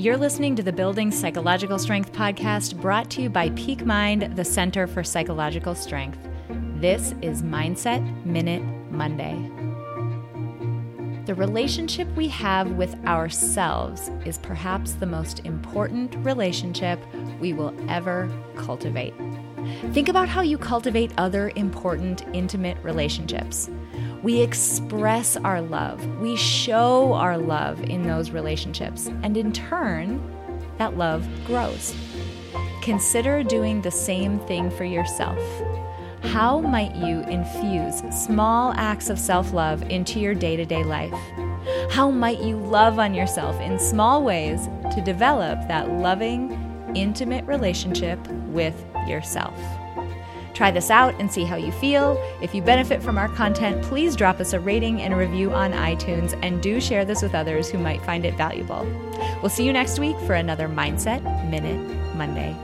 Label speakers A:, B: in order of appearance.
A: You're listening to the Building Psychological Strength podcast brought to you by Peak Mind, the Center for Psychological Strength. This is Mindset Minute Monday. The relationship we have with ourselves is perhaps the most important relationship we will ever cultivate. Think about how you cultivate other important, intimate relationships. We express our love, we show our love in those relationships, and in turn, that love grows. Consider doing the same thing for yourself. How might you infuse small acts of self love into your day to day life? How might you love on yourself in small ways to develop that loving, intimate relationship with yourself? Try this out and see how you feel. If you benefit from our content, please drop us a rating and a review on iTunes and do share this with others who might find it valuable. We'll see you next week for another Mindset Minute Monday.